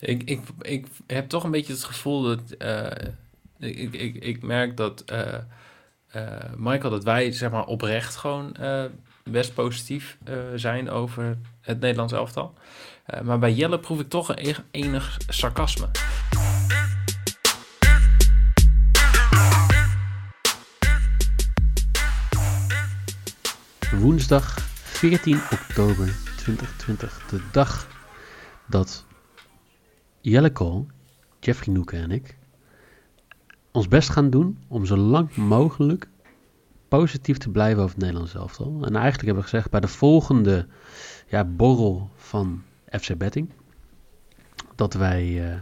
Ik, ik, ik heb toch een beetje het gevoel dat. eh, ik, ik, ik merk dat. eh, eh, Michael, dat wij zeg maar oprecht gewoon best positief zijn over het Nederlands elftal. Maar bij Jelle proef ik toch een enig sarcasme. Woensdag 14 oktober 2020. De dag dat Jelle Kool, Jeffrey Noeken en ik ons best gaan doen om zo lang mogelijk positief te blijven over het Nederlands elftal. En eigenlijk hebben we gezegd bij de volgende ja, borrel van FC Betting dat wij eh,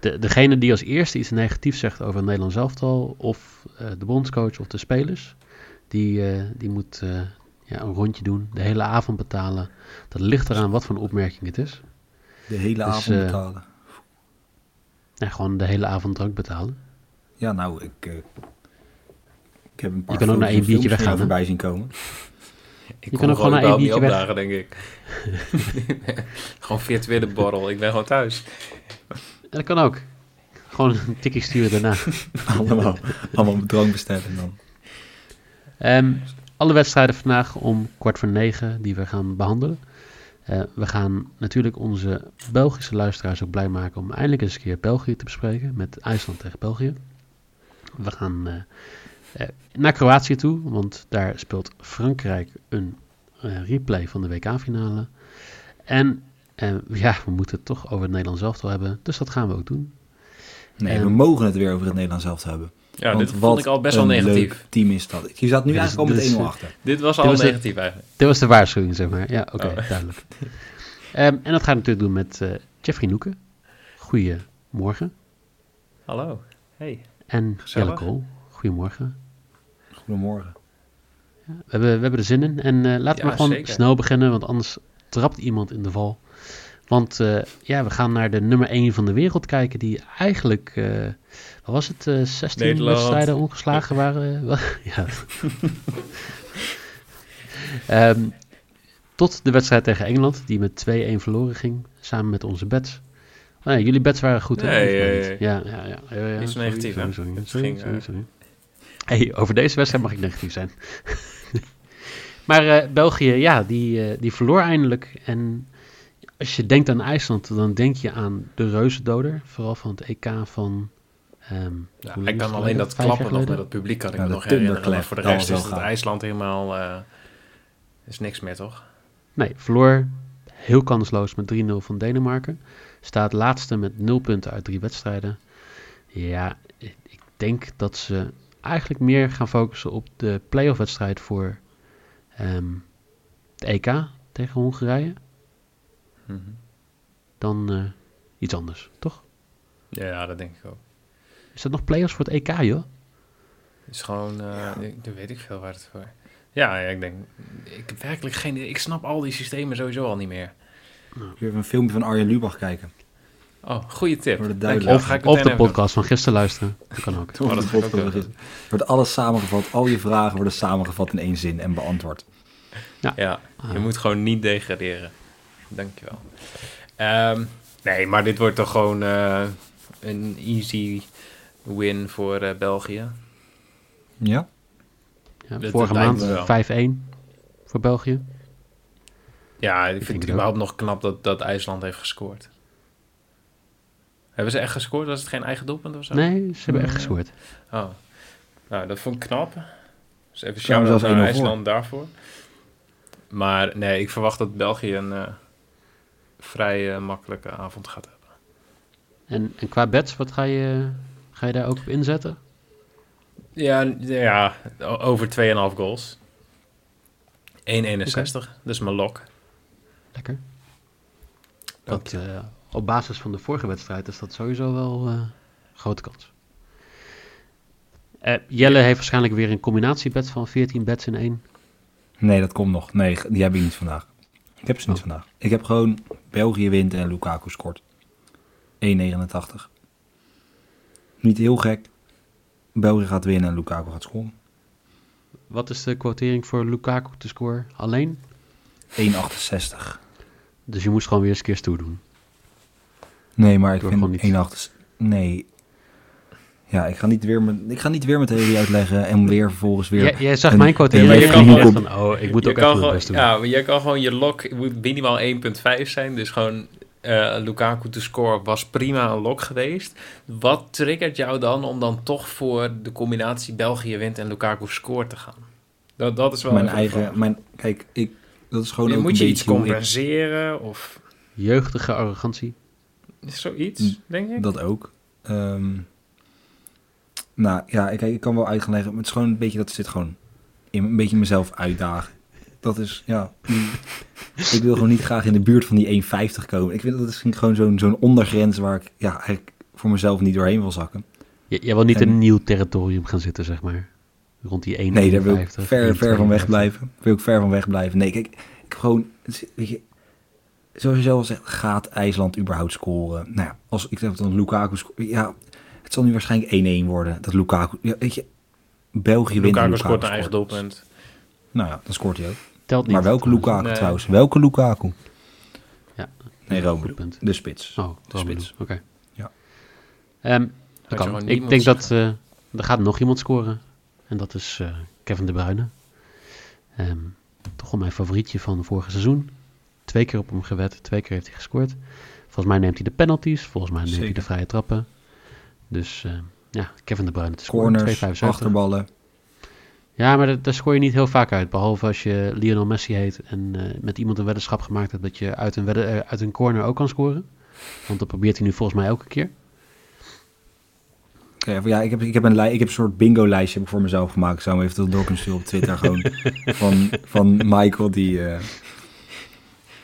de, degene die als eerste iets negatiefs zegt over het Nederlands elftal of eh, de bondscoach of de spelers, die, eh, die moet ja, een rondje doen, de hele avond betalen. Dat ligt eraan wat voor een opmerking het is. De hele Dus, avond betalen. Ja, gewoon de hele avond drank betalen. Ja, nou, ik, eh, ik heb een paar Je kan ook naar één en biertje weggaan, voorbij zien komen. Ik Je kan ook gewoon naar één biertje weg. opdagen, denk ik. gewoon virtuele borrel. Ik ben gewoon thuis. En dat kan ook. Gewoon een tikkie sturen daarna. allemaal, allemaal drank bestellen dan. Ehm, alle wedstrijden vandaag om kwart voor negen die we gaan behandelen. Eh, we gaan natuurlijk onze Belgische luisteraars ook blij maken om eindelijk eens een keer België te bespreken met IJsland tegen België. We gaan eh, eh, naar Kroatië toe, want daar speelt Frankrijk een replay van de WK-finale. En ja, we moeten het toch over het Nederlands elftal hebben, dus dat gaan we ook doen. Nee, En- we mogen het weer over het Nederlands zelf hebben. Ja, Want dit vond ik al best wel negatief. leuk team is dat. Je zat nu Ja, eigenlijk al dus- met dus, 1-0 eh, achter. Dit was Dit al was de- negatief eigenlijk. Dit was de waarschuwing, zeg maar. Ja, oké, Oh. duidelijk. Ehm, en dat gaan we natuurlijk doen met eh, Jeffrey Noeken. Goedemorgen. Hallo. Hey. En Gezellig. Jelle Kool. Goedemorgen. Goedemorgen. We hebben, we hebben er zin in. En eh, laten we Ja, maar gewoon zeker. snel beginnen, want anders trapt iemand in de val. Want eh, ja, we gaan naar de nummer 1 van de wereld kijken, die eigenlijk, eh, wat was het, eh 16 Nederland. wedstrijden ongeslagen waren. ja. Ehm, tot de wedstrijd tegen Engeland, die met 2-1 verloren ging, samen met onze bets. Oh, nee, jullie bets waren goed, hè? Nee. Ja, ja, ja. ja, ja, zo sorry, negatief, sorry, sorry, sorry, ging, sorry, sorry. Hey, over deze wedstrijd mag ik negatief zijn. maar België, ja, die, die verloor eindelijk. En als je denkt aan IJsland, dan denk je aan de reuzendoder. Vooral van het EK van... ehm, Ja, ik kan het alleen dat klappen nog met dat publiek kan ik me nog herinneren. Maar voor de rest is het. IJsland helemaal... eh, is niks meer, toch? Nee, verloor heel kansloos met 3-0 van Denemarken. Staat laatste met 0 punten uit drie wedstrijden. Ja, ik ik denk dat ze eigenlijk meer gaan focussen op de playoff wedstrijd voor ehm de EK tegen Hongarije Dan eh, iets anders, toch? Ja, ja, dat denk ik ook. Is dat nog playoffs voor het EK, joh? Het is gewoon... eh ik, weet ik veel waar het voor... Ja, ja, ik denk... Ik heb werkelijk geen... Ik snap al die systemen sowieso al niet meer. Kun je even een filmpje van Arjen Lubach kijken? Oh, goede tip. Duidelijkheid. Ga ik Of meteen de podcast van gisteren luisteren. Dat kan ook. Toen Oh, dat ik ook is. Wordt alles samengevat, al je vragen worden samengevat in één zin en beantwoord. doen. Ja, je Ah. moet gewoon niet degraderen. Dankjewel. Ehm nee, maar dit wordt toch gewoon eh, een easy win voor eh, België. Ja? Ja, vorige maand me 5-1 voor België. Ja, ik vind het het überhaupt nog knap dat, dat IJsland heeft gescoord. Hebben ze echt gescoord? Was het geen eigen doelpunt of zo? Nee, ze hebben echt gescoord. Oh, nou, dat vond ik knap. Dus even shout-out zelfs naar 1-0 voor. IJsland daarvoor. Maar nee, ik verwacht dat België een eh, vrij eh, makkelijke avond gaat hebben. En, en qua bets, wat ga je, ga je daar ook op inzetten? Ja, ja over 2,5 goals. 1,61, dus mijn lok. Lekker. Dat eh, op basis van de vorige wedstrijd is dat sowieso wel eh grote kans. Eh, Jelle heeft waarschijnlijk weer een combinatiebed van 14 bets in één. Nee, dat komt nog. Nee, die heb ik niet vandaag. Ik heb ze niet Oh. vandaag. Ik heb gewoon België wint en Lukaku scoort. 1,89. Niet heel gek. België gaat winnen en Lukaku gaat scoren. Wat is de quotering voor Lukaku te scoren? Alleen? 1,68. Dus je moest gewoon weer eens een keer stoer doen. Nee, maar ik gewoon vind niet. 1,68. Nee. Ja, ik ga niet weer mijn, ik ga niet weer mijn theorie uitleggen en weer vervolgens weer... Jij, jij zag een- mijn een en je kan van, oh, ik moet ook echt mijn gewoon, best doen. ja, maar je kan gewoon je lok, het moet minimaal 1.5 zijn. Dus gewoon eh, Lukaku te scoren was prima een lok geweest. Wat triggert jou dan om dan toch voor de combinatie België wint en Lukaku scoort te gaan? Dat, dat is wel mijn eigen... vraag. Mijn, kijk, ik, dat is gewoon Ja, ook moet een je iets ik- compenseren of Jeugdige arrogantie. is zoiets, Mm, denk ik? Dat ook. Ehm, nou ja, ik, ik kan wel uit gaan leggen. Maar het is gewoon een beetje dat zit gewoon in een beetje mezelf uitdagen. Dat is, ja. ik wil gewoon niet graag in de buurt van die 1,50 komen. Ik vind dat is gewoon zo'n zo'n ondergrens waar ik ja, eigenlijk voor mezelf niet doorheen wil zakken. J- jij wil niet En- in een nieuw territorium gaan zitten, zeg maar. Rond die 1,51. Nee, daar wil ik ver, ver van weg 1,52. blijven. Wil ik ver van weg blijven. Nee, kijk, ik gewoon, weet je, zoals je zelf al zegt, gaat IJsland überhaupt scoren? Nou ja, als ik zeg dan Lukaku scoort, ja, het zal nu waarschijnlijk 1-1 worden. Dat Lukaku, ja, weet je, België wint. Lukaku scoort een eigen doelpunt. Nou ja, dan scoort hij ook. Telt niet. Maar welke trouwens. Lukaku Nee. trouwens? Welke Lukaku? Ja. Nee, punt. De spits. Oh, De spits. Oké. Ja. Ehm, dat kan. Ik denk dat eh, er gaat nog iemand scoren. En dat is eh, Kevin De Bruyne. Ehm, toch wel mijn favorietje van vorige seizoen. Twee keer op hem gewet, twee keer heeft hij gescoord. Volgens mij neemt hij de penalties, volgens mij neemt hij de vrije trappen. Dus eh, ja, Kevin De Bruyne te scoren. Corners, 2,75. achterballen. Ja, maar daar, daar scoor je niet heel vaak uit. Behalve als je Lionel Messi heet en eh, met iemand een weddenschap gemaakt hebt dat je uit een, wedden, eh, uit een corner ook kan scoren. Want dat probeert hij nu volgens mij elke keer. Oké, ja, ik heb, ik heb een, lij- ik heb een soort bingo-lijstje voor mezelf gemaakt. Ik zou hem even door kunnen sturen op Twitter. gewoon van, van Michael die eh,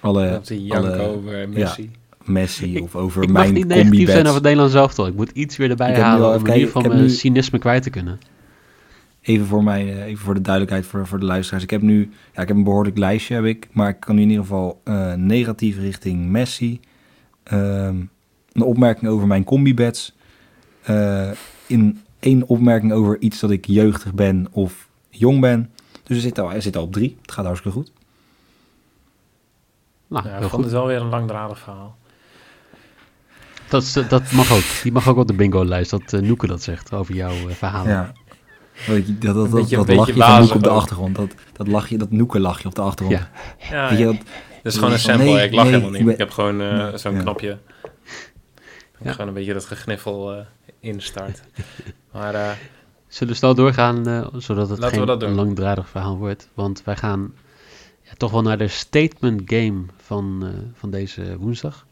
alle, dat die jank alle over Messi. Messi of over ik mag mijn niet negatief zijn over het Nederlands elftal. Ik moet iets weer erbij Ik halen al om in ieder kijken, geval ik heb mijn nu- cynisme kwijt te kunnen. Even voor, mij, eh, even voor de duidelijkheid voor, voor de luisteraars. Ik heb nu ja, ik heb een behoorlijk lijstje, heb ik, maar ik kan nu in ieder geval eh, negatief richting Messi. Ehm, een opmerking over mijn combi-bets. Eh, in één opmerking over iets dat ik jeugdig ben of jong ben. Dus er zit al, er zit al op drie. Het gaat hartstikke goed. Nou, Ja, ik heel vond goed. het wel weer een langdradig verhaal. Dat, is- dat mag ook. Die mag ook op de bingo-lijst, dat uh, Noeke dat zegt over jouw eh, verhalen. Ja. Weet je, Dat, dat, Een dat, beetje- dat een lachje van Noek wazig op de achtergrond. Dat, dat, lachje, dat Noeke lachje op de achtergrond. Ja. Ja, Weet je, dat, dat is gewoon een sample. nee, ik lach nee, helemaal ik niet. ben- Ik heb gewoon eh, zo'n ja. knopje. Ik Ja. Gewoon een beetje dat gegniffel eh instart. maar eh, Zullen we snel doorgaan, eh, zodat het Laten we geen langdradig verhaal wordt? Want wij gaan ja, toch wel naar de statement game van, eh, van deze woensdag.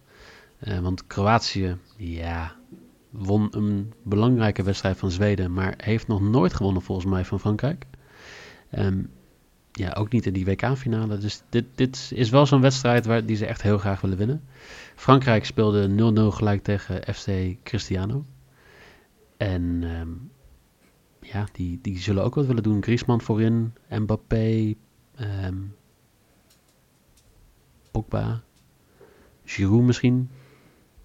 Eh, want Kroatië, ja, won een belangrijke wedstrijd van Zweden, maar heeft nog nooit gewonnen volgens mij van Frankrijk. Ehm, ja, ook niet in die WK-finale. Dus dit, dit is wel zo'n wedstrijd waar, die ze echt heel graag willen winnen. Frankrijk speelde 0-0 gelijk tegen FC Cristiano. En ehm, ja, die, die zullen ook wat willen doen. Griezmann voorin, Mbappé, ehm Pogba, Giroud misschien.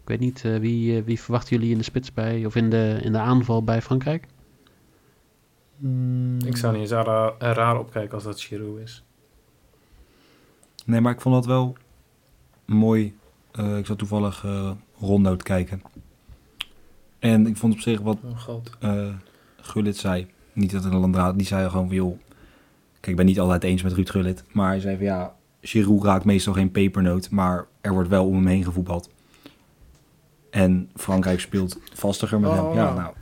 Ik weet niet, eh, wie, eh, wie verwachten jullie in de spits bij, of in de, in de aanval bij Frankrijk? ik zou niet eens raar, raar opkijken als dat Giroud is. Nee, maar ik vond dat wel mooi. Eh, ik zat toevallig eh Rondo te kijken. En ik vond op zich wat Oh god. eh Gullit zei. Niet dat een landraad, die zei gewoon van joh. Kijk, ik ben niet altijd eens met Ruud Gullit. Maar hij zei van ja, Giroud raakt meestal geen pepernoot. Maar er wordt wel om hem heen gevoetbald. En Frankrijk speelt vastiger met Oh, hem. Ja, wow. nou,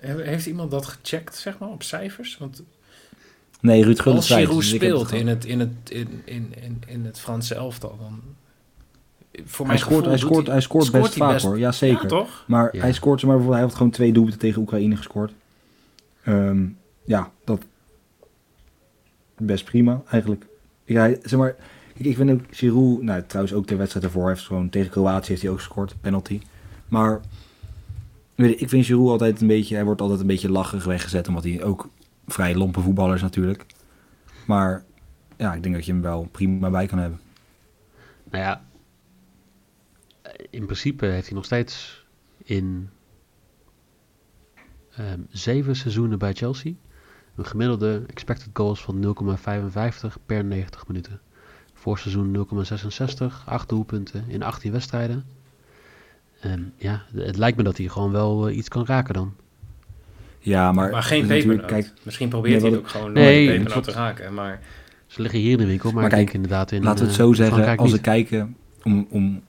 He- Heeft iemand dat gecheckt, zeg maar, op cijfers? Want nee, Ruud Gullit als Giroud dus het speelt in het, in, het, in, in, in, in het Franse elftal, dan... Voor Hij mijn scoort, hij scoort, hij scoort scoort best hij vaak best- hoor. Ja, zeker. Ja, toch? Maar Ja. hij scoort ze maar bijvoorbeeld, hij heeft gewoon twee doelpunten tegen Oekraïne gescoord. Ehm, ja, dat best prima eigenlijk. Ja, zeg maar, Ik vind ook Giroud, nou trouwens ook de wedstrijd ervoor, heeft gewoon tegen Kroatië heeft hij ook gescoord, penalty. Maar weet je, ik vind Giroud altijd een beetje, hij wordt altijd een beetje lachig weggezet, omdat hij ook vrij lompe voetballer is natuurlijk. Maar ja, ik denk dat je hem wel prima bij kan hebben. Nou ja, in principe heeft hij nog steeds in ehm, zeven seizoenen bij Chelsea een gemiddelde expected goals van 0,55 per 90 minuten. Voorseizoen 0,66, 8 doelpunten in 18 wedstrijden. Ehm, ja, het lijkt me dat hij gewoon wel eh, iets kan raken dan. Ja, maar, Maar geen pepernoot. Misschien probeert Nee, hij het ook gewoon Nee, nooit pepernoot te raken. Maar Ze liggen hier in de winkel, maar, Maar ik kijk, denk inderdaad in Laten we het eh, zo zeggen, Frankrijk als we kijken, om, om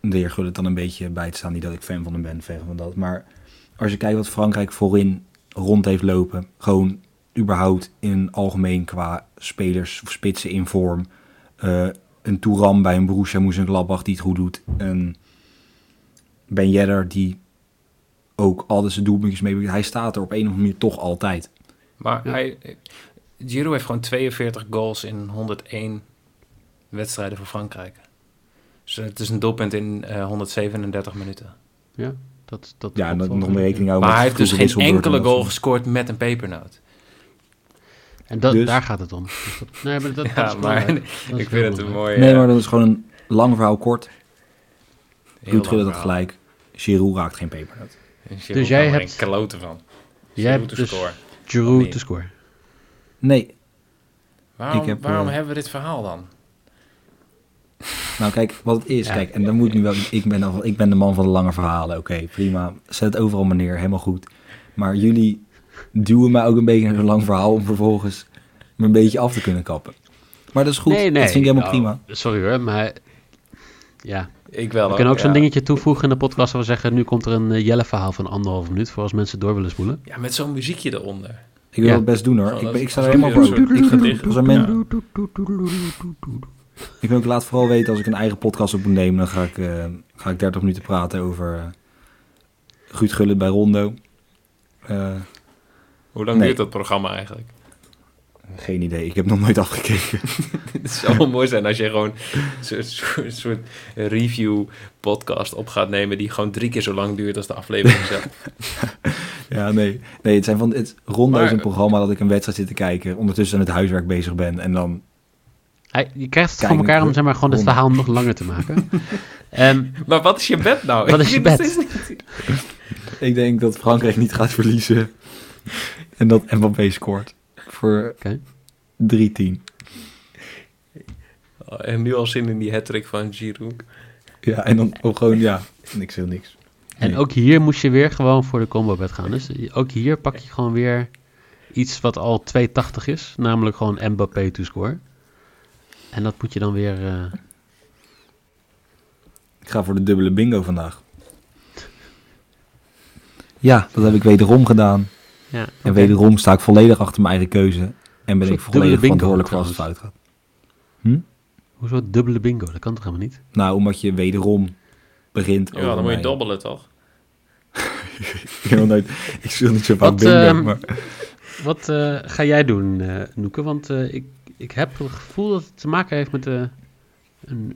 de heer Gullit dan een beetje bij te staan, niet dat ik fan van hem ben, ver van dat, maar als je kijkt wat Frankrijk voorin rond heeft lopen, gewoon überhaupt in algemeen qua spelers of spitsen in vorm, eh, een Touram bij een Borussia Mönchengladbach die het goed doet, een Ben Yedder die ook altijd zijn doelpuntjes mee, hij staat er op een of andere manier toch altijd. Maar Ja. hij, Giroud heeft gewoon 42 goals in 101 wedstrijden voor Frankrijk. Dus het is een doelpunt in eh, 137 minuten. Ja, dat, dat Ja, en nog meer rekening houden Maar hij met heeft dus geen enkele en goal gescoord met een pepernoot. En dat, Dus- daar gaat het om. Dus dat, nee, maar dat, dat Ja, is maar belangrijk. Dat is ik vind het een belangrijk. mooi... Nee, maar dat is gewoon een lang verhaal kort. heel Ruud Gullit lang had gelijk. Giroud raakt geen pepernoot. Dus jij er hebt- geen kloten van. Jij hebt te dus scoren. Giroud Nee. te scoren. Nee. Waarom, Ik heb, waarom eh, hebben we dit verhaal dan? Nou, kijk, wat het is. Ja. Kijk, en dan moet ik nu wel... Ik ben, al- ik ben de man van de lange verhalen. Oké, prima. Zet het overal maar neer. Helemaal goed. Maar jullie duwen mij ook een beetje naar zo'n lang verhaal... om vervolgens me een beetje af te kunnen kappen. Maar dat is goed. Nee, nee. Dat vind ik helemaal Oh, prima. Sorry hoor, maar... Ja, Ik wel we kunnen ook zo'n ja. dingetje toevoegen in de podcast... waar we zeggen, nu komt er een eh, Jelle-verhaal van anderhalf minuut... voor als mensen door willen spoelen. Ja, met zo'n muziekje eronder. Ik wil Ja. het best doen, hoor. Ik, ik sta er helemaal voor. een Ik, gedicht- als er men, ik wil ook laat vooral weten... als ik een eigen podcast op moet nemen... dan ga ik, eh, ga ik 30 minuten praten over... Guut Gullit bij Rondo. Eh, Hoe lang Nee. duurt dat programma eigenlijk? geen idee. Ik heb nog nooit afgekeken. Het zou wel mooi zijn als je gewoon zo'n soort, soort review podcast op gaat nemen die gewoon drie keer zo lang duurt als de aflevering zelf. Ja, nee. Nee, het zijn van het Rondo Maar- is een programma dat ik een wedstrijd zit te kijken, ondertussen aan het huiswerk bezig ben en dan Hij, je krijgt het voor elkaar om zeg maar, gewoon het verhaal nog langer te maken. Ehm, Maar wat is je bed nou? Wat is je bed? ik denk dat Frankrijk niet gaat verliezen en dat Mbappé scoort voor Oké. 3-10. Oh, en nu al zin in die hat van Giroud. Ja, en dan ook gewoon ja, niks heel niks. En ook hier moest je weer gewoon voor de combo bed gaan. Dus ook hier pak je gewoon weer iets wat al 2,80 is. Namelijk gewoon Mbappé to score. En dat moet je dan weer... eh, Ik ga voor de dubbele bingo vandaag. Ja, dat heb ik wederom gedaan. Ja, En wederom sta ik volledig achter mijn eigen keuze. En ben ik volledig verantwoordelijk voor als het fout gaat. Hoezo dubbele bingo? Dat kan toch helemaal niet? Nou, omdat je wederom begint Ja, over dan moet je dobbelen toch? Ik, nooit, ik speel niet zo vaak Wat, bingo, ehm, maar... Wat eh, ga jij doen, eh Noeke? Want eh, ik, ik heb het gevoel dat het te maken heeft met een,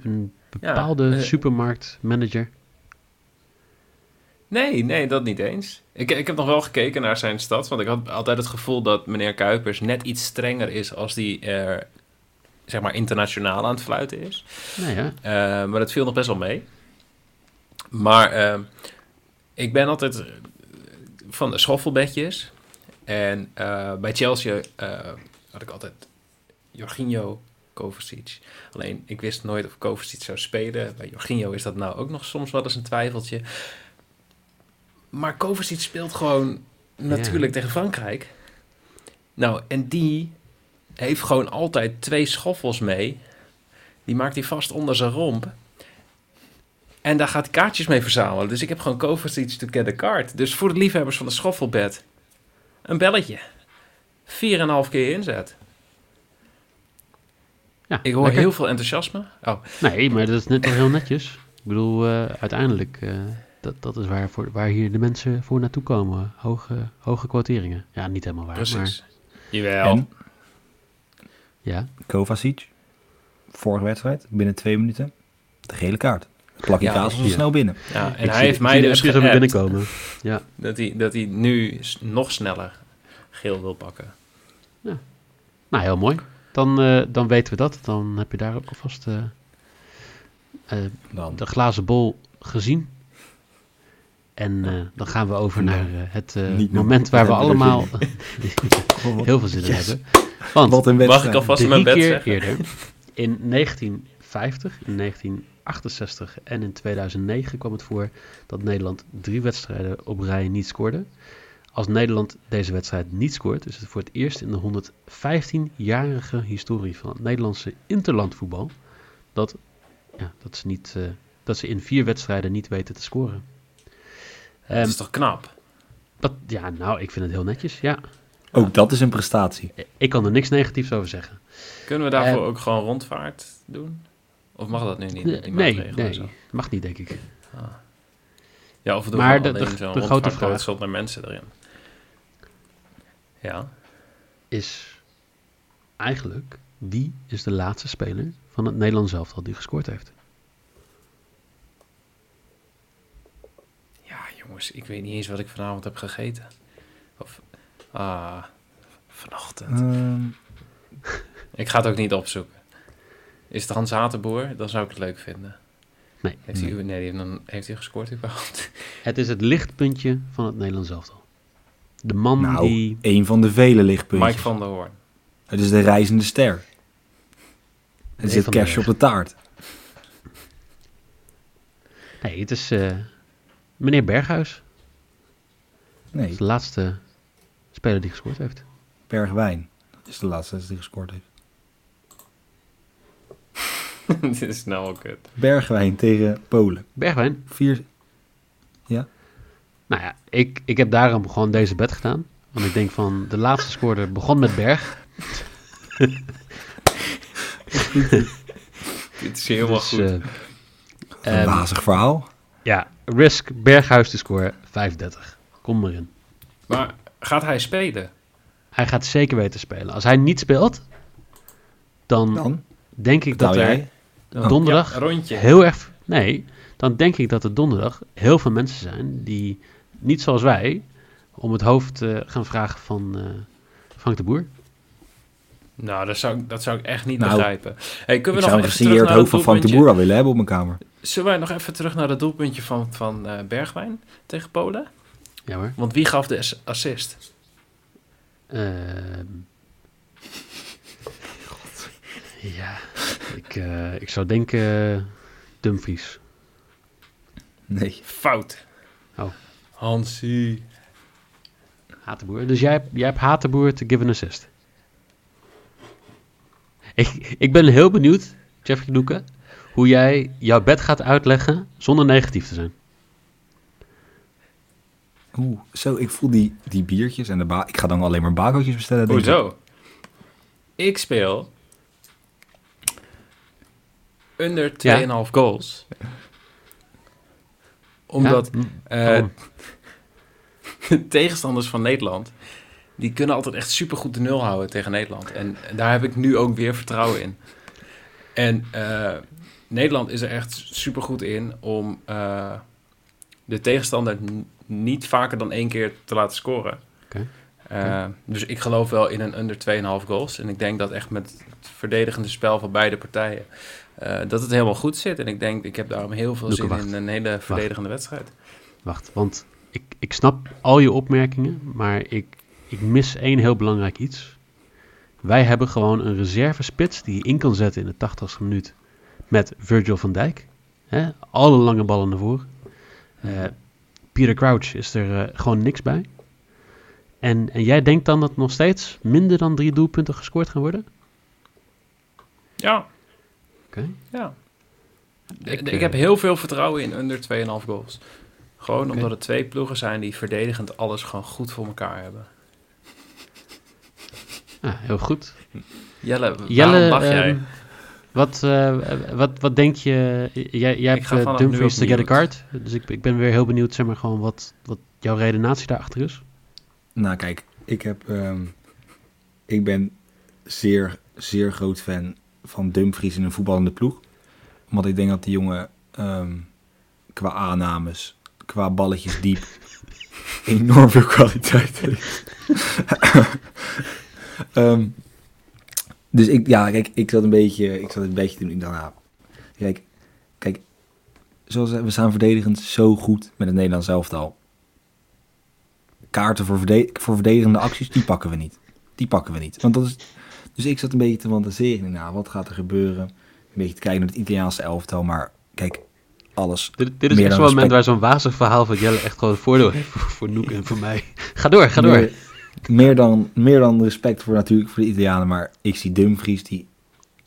een bepaalde supermarktmanager. Nee, nee, dat niet eens. Ik, ik heb nog wel gekeken naar zijn stad, want ik had altijd het gevoel dat meneer Kuipers net iets strenger is als die er, zeg maar, internationaal aan het fluiten is. Nee, ja. Eh, maar dat viel nog best wel mee. Maar eh, ik ben altijd eh, van de schoffelbedjes. En bij Chelsea had ik altijd Jorginho, Kovacic. Alleen, ik wist nooit of Kovacic zou spelen. Bij Jorginho is dat nou ook nog soms wel eens een twijfeltje. Maar Kovacic speelt gewoon natuurlijk tegen Frankrijk. Nou, en die heeft gewoon altijd twee schoffels mee. Die maakt hij vast onder zijn romp. En daar gaat hij kaartjes mee verzamelen. Dus ik heb gewoon Kovacic to get a card. Dus voor de liefhebbers van de schoffelbed, een belletje. 4,5 keer inzet. ja Ik hoor lekker. heel veel enthousiasme. Oh, Nee, maar dat is net wel heel netjes. Ik bedoel, eh, uiteindelijk, eh, dat, dat is waar, voor, waar hier de mensen voor naartoe komen. Hoge, hoge quoteringen. Ja, niet helemaal waar, precies. maar Jawel. En ja. Kovacic? vorige wedstrijd, binnen twee minuten, de gele kaart. Plak je Ja, ja. snel binnen. Ja, en Ik hij zie- heeft mij dus geappt binnenkomen. Ja, dat hij, dat hij nu nog sneller geel wil pakken. nou heel mooi. Dan, eh, dan weten we dat. Dan heb je daar ook alvast eh, eh, Dan. de glazen bol gezien. En eh, dan gaan we over naar eh, het eh, moment waar we allemaal heel veel zin in Yes. hebben. Want Wat een Mag ik alvast mijn bed keer zeggen? eerder, in 1950, in 1968 en in 2009 kwam het voor dat Nederland drie wedstrijden op rij niet scoorde. Als Nederland deze wedstrijd niet scoort, is het voor het eerst in de 115-jarige historie van het Nederlandse interlandvoetbal dat, ja, dat, ze niet, eh, dat ze in vier wedstrijden niet weten te scoren. Dat Ehm, is toch knap? dat, ja, nou, ik vind het heel netjes. Ja, Ook dat is een prestatie. ik kan er niks negatiefs over zeggen. Kunnen we daarvoor Eh, ook gewoon rondvaart doen? Of mag dat nu niet? Nee, nee, zo? mag niet, denk ik. Ja, of we doen Maar de- de- zo'n de grote vraag- zonder mensen erin. Ja. is eigenlijk wie is de laatste speler van het Nederlands elftal die gescoord heeft? Ja, jongens, ik weet niet eens wat ik vanavond heb gegeten. Of, ah, vanochtend. Ehm, Ik ga het ook niet opzoeken. Is het Hans Hatenboer? Dan zou ik het leuk vinden. Nee. Heeft hij, nee, die heeft, dan, heeft hij gescoord überhaupt? Het is het lichtpuntje van het Nederlands elftal. De man nou, die... een van de vele lichtpuntjes. Mike van der Hoorn. Het is de reizende ster. Er Nee, zit kerstje op de taart. Nee, het is eh, meneer Berghuis. Dat Nee, is de laatste speler die gescoord heeft. Bergwijn. Dat is de laatste die gescoord heeft. Dit is nou ook kut. Bergwijn tegen Polen. Bergwijn. Vier. Nou ja, ik, ik heb daarom gewoon deze bed gedaan. Want ik denk van, de laatste scorer begon met Berg. Dit is helemaal Dus, goed. eh, Een wazig verhaal. ja, risk Berghuis te scoren, 35. Kom maar in. maar gaat hij spelen? Hij gaat zeker weten spelen. Als hij niet speelt, dan Dan denk ik dat betaal er. Ja, donderdag rondje. heel erg... Nee, dan denk ik dat er donderdag heel veel mensen zijn die, niet zoals wij, om het hoofd eh, gaan vragen van eh, Frank de Boer. Nou, dat zou, ik- dat zou ik echt niet Nou, begrijpen. Hey, Ik kunnen we zou nog een even terug gesigneerd naar hoofd dat van Frank de? Boer al willen hebben op mijn kamer. Zullen wij nog even terug naar dat doelpuntje van, van eh, Bergwijn tegen Polen? Ja hoor. Want wie gaf de ass- assist? Ehm. ja, ik, eh, ik zou denken eh, Dumfries. Nee. Fout. Oh. Hansie. Hatenboer. Dus jij, hebt- jij hebt Hatenboer te give an assist. Ik, ik ben heel benieuwd, Jeffrey Doeken, hoe jij jouw bed gaat uitleggen zonder negatief te zijn. Oeh, zo, ik voel die, die biertjes en de ba Ik ga dan alleen maar bakootjes bestellen. denk ik. Hoezo? Ik speel under 2,5 Ja. goals. Omdat Ja? Eh, waarom? tegenstanders van Nederland... die kunnen altijd echt supergoed de nul houden tegen Nederland. En daar heb ik nu ook weer vertrouwen in. En eh, Nederland is er echt supergoed in om eh, de tegenstander niet vaker dan één keer te laten scoren. Eh, dus ik geloof wel in een under 2,5 goals. En ik denk dat echt met het verdedigende spel van beide partijen... dat het helemaal goed zit. En ik denk, ik heb daarom heel veel Doeke, zin wacht. in een hele verdedigende wedstrijd. Wacht, want ik, ik snap al je opmerkingen, maar ik, ik mis één heel belangrijk iets. Wij hebben gewoon een reservespits die je in kan zetten in de 80ste minuut met Virgil van Dijk. Hè? Alle lange ballen naar voren. Eh, Peter Crouch is er eh, gewoon niks bij. En, en jij denkt dan dat nog steeds minder dan drie doelpunten gescoord gaan worden? Ja. Oké. Ja. Ik, Ik, ik eh, heb heel veel vertrouwen in under 2,5 goals. Gewoon omdat het twee ploegen zijn die verdedigend alles gewoon goed voor elkaar hebben. Ja, heel goed. Jelle, Jelle, lach jij? ehm, wat, eh, wat, wat denk je? Jij, jij hebt nu Dumfries to get a card. Dus ik, ik ben weer heel benieuwd, zeg maar, gewoon wat, wat jouw redenatie daarachter is. Nou, kijk, ik heb. ehm, ik ben zeer, zeer groot fan van Dumfries in een voetballende ploeg. Want ik denk dat die jongen ehm, qua aannames, qua balletjes diep, enorm veel kwaliteit heeft. Ehm, dus ik, ja, kijk, ik zat een beetje, ik zat een beetje toen ik dacht, nou, kijk, kijk, zoals we staan verdedigend zo goed met het Nederlands elftal. Kaarten voor, verde- voor verdedigende acties, die pakken we niet. Die pakken we niet. Want dat is, dus ik zat een beetje te fantaseren. Nou, wat gaat er gebeuren? Een beetje te kijken naar het Italiaanse elftal. Maar kijk, alles. Dit, dit is zo'n moment waar zo'n wazig verhaal van Jelle echt gewoon voordeel heeft voor, voor Noek en voor mij. Ga door, ga door. Meer, dan, meer dan respect voor natuurlijk voor de Italianen. Maar ik zie Dumfries, die...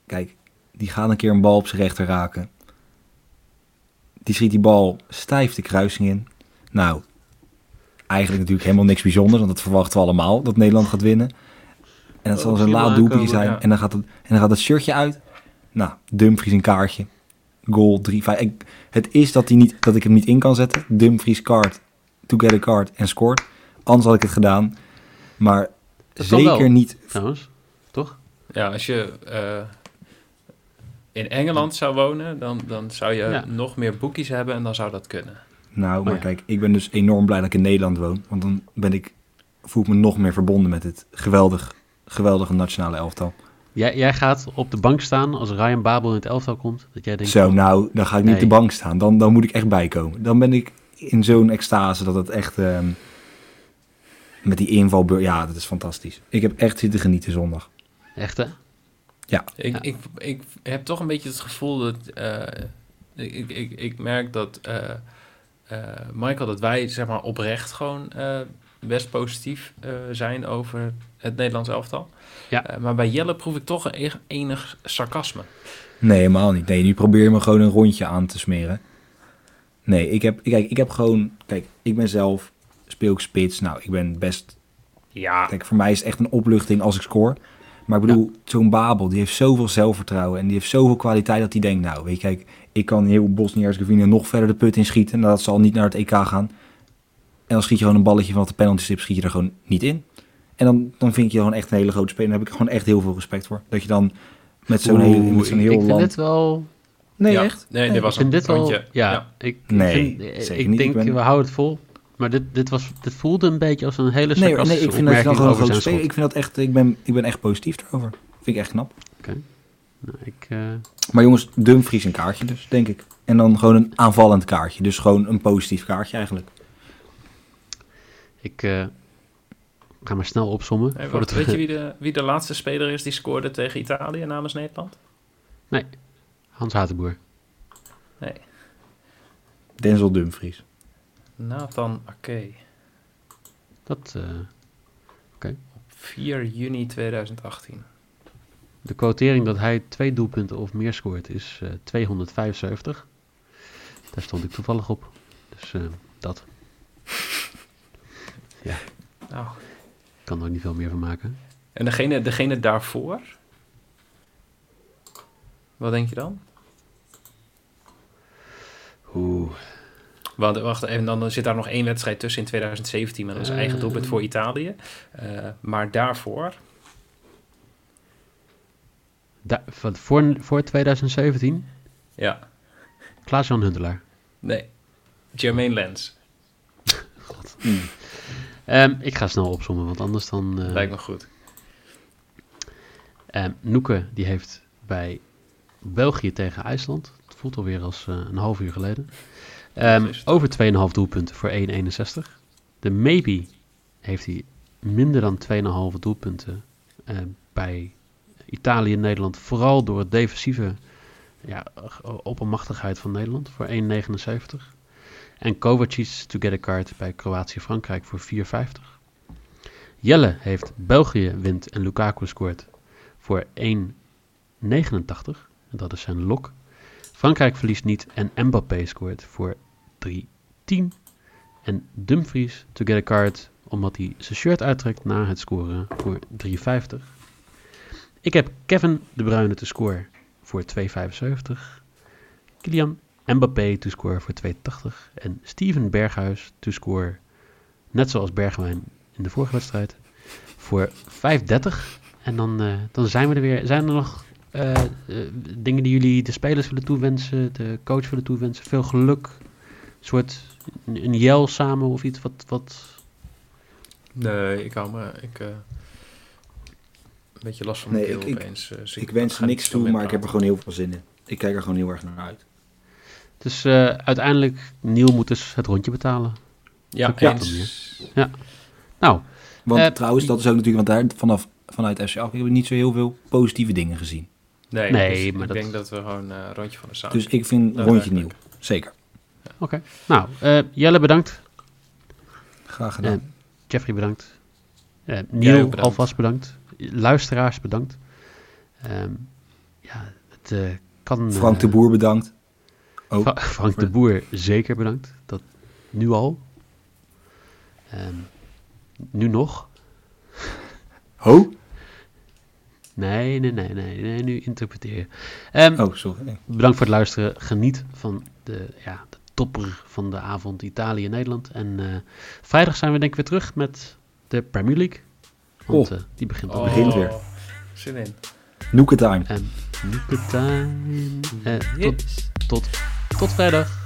Kijk, die gaat een keer een bal op zijn rechter raken. Die schiet die bal stijf de kruising in. Nou, eigenlijk natuurlijk helemaal niks bijzonders. Want dat verwachten we allemaal, dat Nederland gaat winnen. En dat Oh, zal ik zijn laat doelpuntje zijn. ja. En, dan gaat het, en dan gaat het shirtje uit. Nou, Dumfries een kaartje. Goal 3, 5. Ik, het is dat, hij niet, dat ik hem niet in kan zetten. Dumfries card, to get a card en scoort. Anders had ik het gedaan. Maar Dat kan wel. zeker niet... Trouwens, toch? Ja, als je eh, in Engeland zou wonen, dan, dan zou je Ja. nog meer boekies hebben en dan zou dat kunnen. Nou, maar Oh ja. kijk, ik ben dus enorm blij dat ik in Nederland woon. Want dan ben ik, voel ik me nog meer verbonden met het geweldig, geweldige nationale elftal. Jij, jij gaat op de bank staan als Ryan Babel in het elftal komt. Dat jij denkt, Zo, nou, dan ga ik niet op de bank staan. Dan, dan moet ik echt bijkomen. Dan ben ik in zo'n extase dat het echt... ehm, met die invalbeurt, ja, dat is fantastisch. Ik heb echt zitten genieten zondag. echt hè? Ik, Ja. ik, ik heb toch een beetje het gevoel dat... eh, ik, ik, ik merk dat eh, eh, Michael, dat wij zeg maar oprecht gewoon eh, best positief eh, zijn over het Nederlands elftal. Ja. Maar bij Jelle proef ik toch een enig sarcasme. Nee, helemaal niet. Nee, nu probeer je me gewoon een rondje aan te smeren. Nee, ik heb, kijk, ik heb gewoon... Kijk, ik ben zelf, speel spits. Nou, ik ben best Ja, Kijk, voor mij is het echt een opluchting als ik score. Maar ik bedoel, zo'n Babel, die heeft zoveel zelfvertrouwen en die heeft zoveel kwaliteit dat hij denkt, nou, weet je, kijk, ik kan heel Bosnië-Herzegovina nog verder de put in schieten. Nou, dat zal niet naar het EK gaan. En dan schiet je gewoon een balletje van op de penalty stip, schiet je er gewoon niet in. En dan, dan vind ik je gewoon echt een hele grote speler. Daar heb ik gewoon echt heel veel respect voor. Dat je dan met zo'n zo'n ik, heel ik vind dit wel... Nee, ja. echt? Nee, dit was een dit wel... rondje. Ja, ik, ik Nee, vind- zeker ik niet. denk, Ik ben- we houden het vol. Maar dit, dit, was, dit voelde een beetje als een hele Nee, sarcastische nee, ik vind dat opmerking gewoon een over grote zijn speler... schot. Ik vind dat echt, ik ben, ik ben echt positief erover. Vind ik echt knap. Nou, ik, eh, Maar jongens, Dumfries een kaartje dus, denk ik. En dan gewoon een aanvallend kaartje. Dus gewoon een positief kaartje eigenlijk. ik eh, ga maar snel opzommen. Hey, we- weet je wie de, wie de laatste speler is die scoorde tegen Italië namens Nederland? Hans Hatenboer. Nee, Denzel Dumfries. Nathan Ake. Dat, eh, 4 juni 2018. de quotering dat hij twee doelpunten of meer scoort is eh, 275. Daar stond ik toevallig op. Dus eh, dat. Nou, Ik kan er niet veel meer van maken. en degene, degene daarvoor? Wat denk je dan? Oeh. Want, wacht even, dan zit daar nog één wedstrijd tussen in 2017 met ons eigen doelpunt voor Italië. Eh, maar daarvoor, Da- van- voor, voor 2017, ja, Klaas-Jan Huntelaar. nee, Jermaine Lens. Ehm, ik ga snel opzommen, want anders dan... eh, Lijkt me goed. Ehm, Noeke die heeft bij België tegen IJsland, het voelt alweer als eh, een half uur geleden, het. over 2,5 doelpunten voor 1,61. De Maybe heeft hij minder dan 2,5 doelpunten eh, bij Italië en Nederland, vooral door het defensieve ja, oppermachtigheid van Nederland voor 1,79. En Kovacic to get a card bij Kroatië-Frankrijk voor 4,50. Jelle heeft België wint en Lukaku scoort voor 1,89. En dat is zijn lok. Frankrijk verliest niet en Mbappé scoort voor 3,10. En Dumfries to get a card omdat hij zijn shirt uittrekt na het scoren voor 3,50. Ik heb Kevin De Bruyne te scoren voor 2,75. Kylian Mbappé to score voor 2,80. En Steven Berghuis to score, net zoals Bergwijn in de vorige wedstrijd, voor 5,30. En dan, eh, dan zijn we er weer. Zijn er nog eh, eh, dingen die jullie de spelers willen toewensen, de coach willen toewensen? Veel geluk, soort een, jel samen of iets wat... wat Nee, ik hou me... Ik, eh, een beetje last van mijn Nee, keel ik- opeens. eh, dus Ik wens er niks toe, maar ik heb er gewoon heel veel zin in. Ik kijk er gewoon heel erg naar uit. dus eh, uiteindelijk, Neil moet dus het rondje betalen. Ja, Ja. eens. Nou, Want trouwens, dat is ook natuurlijk, want daar vanaf, vanuit FC Alkmaar hebben we niet zo heel veel positieve dingen gezien. Nee, Nee, dus maar ik dat- denk dat we gewoon eh, een rondje van de zaal. Dus ik vind Dat rondje nieuw. Zeker. Oké. Nou, eh, Jelle bedankt. Graag gedaan. Eh, Jeffrey bedankt. Eh Neil ook bedankt. alvast bedankt. Luisteraars bedankt. Ehm, ja, het eh, kan... Frank eh, de Boer bedankt. ook. Fra- Frank de Boer zeker bedankt. Dat nu al. Ehm, nu nog? Ho? Nee, nee, nee, nee, nee nu interpreteren. Ehm, Oh, sorry. Bedankt voor het luisteren. Geniet van de, ja, de topper van de avond Italië-Nederland. En eh, vrijdag zijn we denk ik weer terug met de Premier League. Want Oh. eh, die begint Oh, begint weer. Zin in. Noeke time. En time. Eh, tot, tot, tot vrijdag.